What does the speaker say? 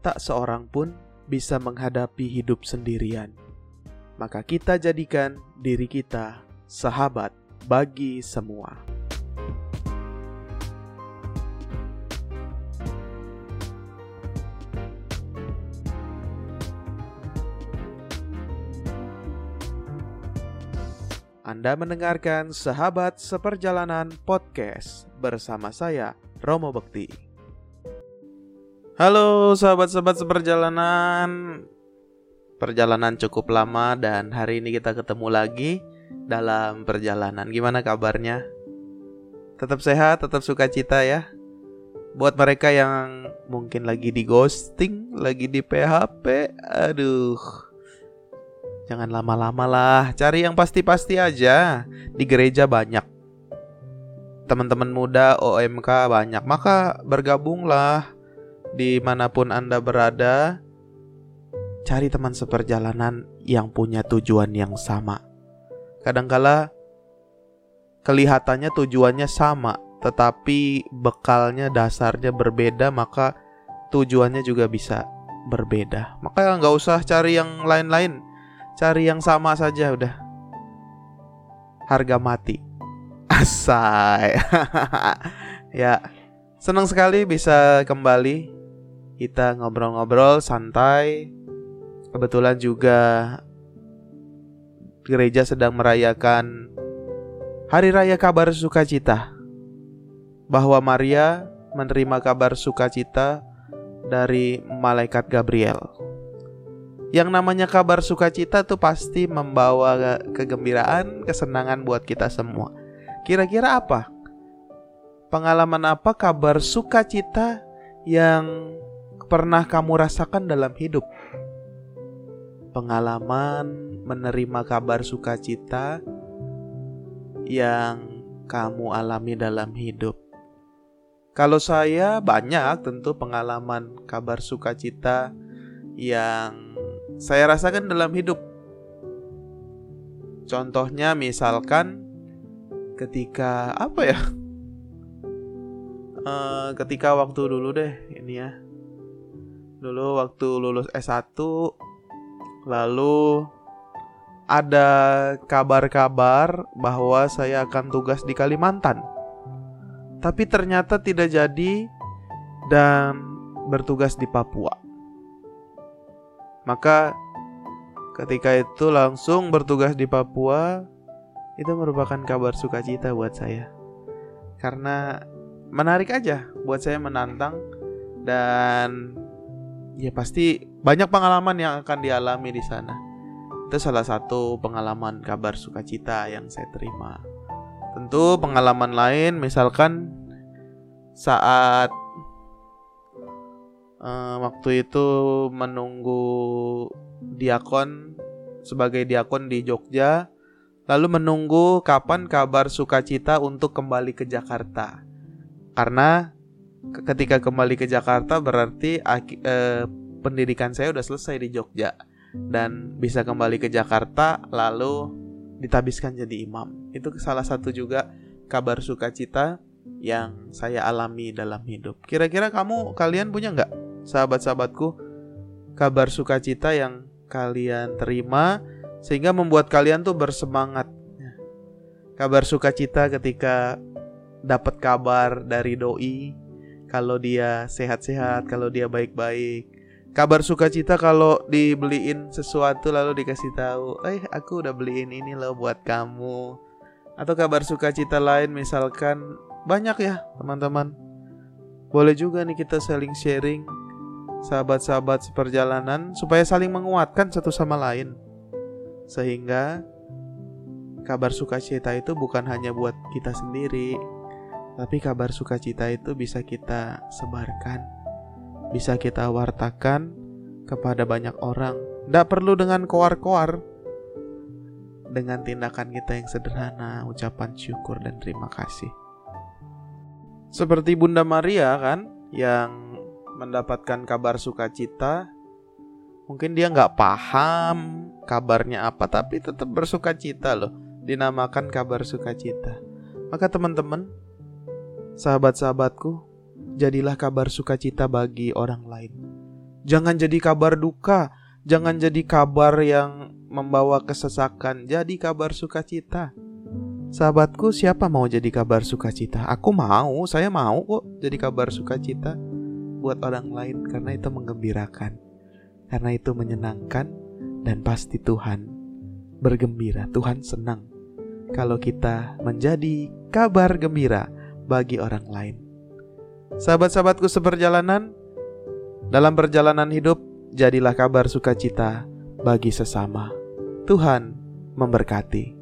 tak seorang pun bisa menghadapi hidup sendirian. Maka kita jadikan diri kita sahabat bagi semua. Anda mendengarkan Sahabat Seperjalanan Podcast bersama saya, Romo Bekti. Halo sahabat-sahabat seperjalanan. Perjalanan cukup lama dan hari ini kita ketemu lagi dalam perjalanan. Gimana kabarnya? Tetap sehat, tetap sukacita ya. Buat mereka yang mungkin lagi di ghosting, lagi di PHP, aduh Jangan lama-lama lah, cari yang pasti-pasti aja. Di gereja banyak. Teman-teman muda OMK banyak, maka bergabunglah di mana pun Anda berada. Cari teman seperjalanan yang punya tujuan yang sama. Kadangkala kelihatannya tujuannya sama, tetapi bekalnya dasarnya berbeda, maka tujuannya juga bisa berbeda. Maka nggak usah cari yang lain-lain Cari yang sama saja udah. Harga mati. Asai. ya, senang sekali bisa kembali kita ngobrol-ngobrol santai. Kebetulan juga gereja sedang merayakan Hari Raya Kabar Sukacita. Bahwa Maria menerima kabar sukacita dari malaikat Gabriel. Yang namanya kabar sukacita tuh pasti membawa kegembiraan, kesenangan buat kita semua. Kira-kira apa? Pengalaman apa kabar sukacita yang pernah kamu rasakan dalam hidup? Pengalaman menerima kabar sukacita yang kamu alami dalam hidup. Kalau saya banyak tentu pengalaman kabar sukacita yang saya rasakan dalam hidup. Contohnya misalkan ketika apa ya? Uh, ketika waktu dulu deh ini ya. Dulu waktu lulus S1 lalu ada kabar-kabar bahwa saya akan tugas di Kalimantan. Tapi ternyata tidak jadi dan bertugas di Papua. Maka ketika itu langsung bertugas di Papua itu merupakan kabar sukacita buat saya. Karena menarik aja buat saya menantang dan ya pasti banyak pengalaman yang akan dialami di sana. Itu salah satu pengalaman kabar sukacita yang saya terima. Tentu pengalaman lain misalkan saat uh, waktu itu menunggu diakon sebagai diakon di Jogja lalu menunggu kapan kabar sukacita untuk kembali ke Jakarta karena ketika kembali ke Jakarta berarti uh, pendidikan saya udah selesai di Jogja dan bisa kembali ke Jakarta lalu ditabiskan jadi imam itu salah satu juga kabar sukacita yang saya alami dalam hidup. Kira-kira kamu kalian punya nggak sahabat-sahabatku, kabar sukacita yang kalian terima sehingga membuat kalian tuh bersemangat. Kabar sukacita ketika dapat kabar dari doi kalau dia sehat-sehat, kalau dia baik-baik. Kabar sukacita kalau dibeliin sesuatu lalu dikasih tahu, "Eh, aku udah beliin ini loh buat kamu." Atau kabar sukacita lain misalkan banyak ya, teman-teman. Boleh juga nih kita saling sharing sahabat-sahabat seperjalanan supaya saling menguatkan satu sama lain. Sehingga kabar sukacita itu bukan hanya buat kita sendiri, tapi kabar sukacita itu bisa kita sebarkan, bisa kita wartakan kepada banyak orang. Tidak perlu dengan koar-koar, dengan tindakan kita yang sederhana, ucapan syukur dan terima kasih. Seperti Bunda Maria kan, yang mendapatkan kabar sukacita mungkin dia nggak paham kabarnya apa tapi tetap bersukacita loh dinamakan kabar sukacita maka teman-teman sahabat-sahabatku jadilah kabar sukacita bagi orang lain Jangan jadi kabar duka, jangan jadi kabar yang membawa kesesakan, jadi kabar sukacita. Sahabatku, siapa mau jadi kabar sukacita? Aku mau, saya mau kok jadi kabar sukacita buat orang lain karena itu menggembirakan. Karena itu menyenangkan dan pasti Tuhan bergembira, Tuhan senang kalau kita menjadi kabar gembira bagi orang lain. Sahabat-sahabatku seperjalanan, dalam perjalanan hidup, jadilah kabar sukacita bagi sesama. Tuhan memberkati.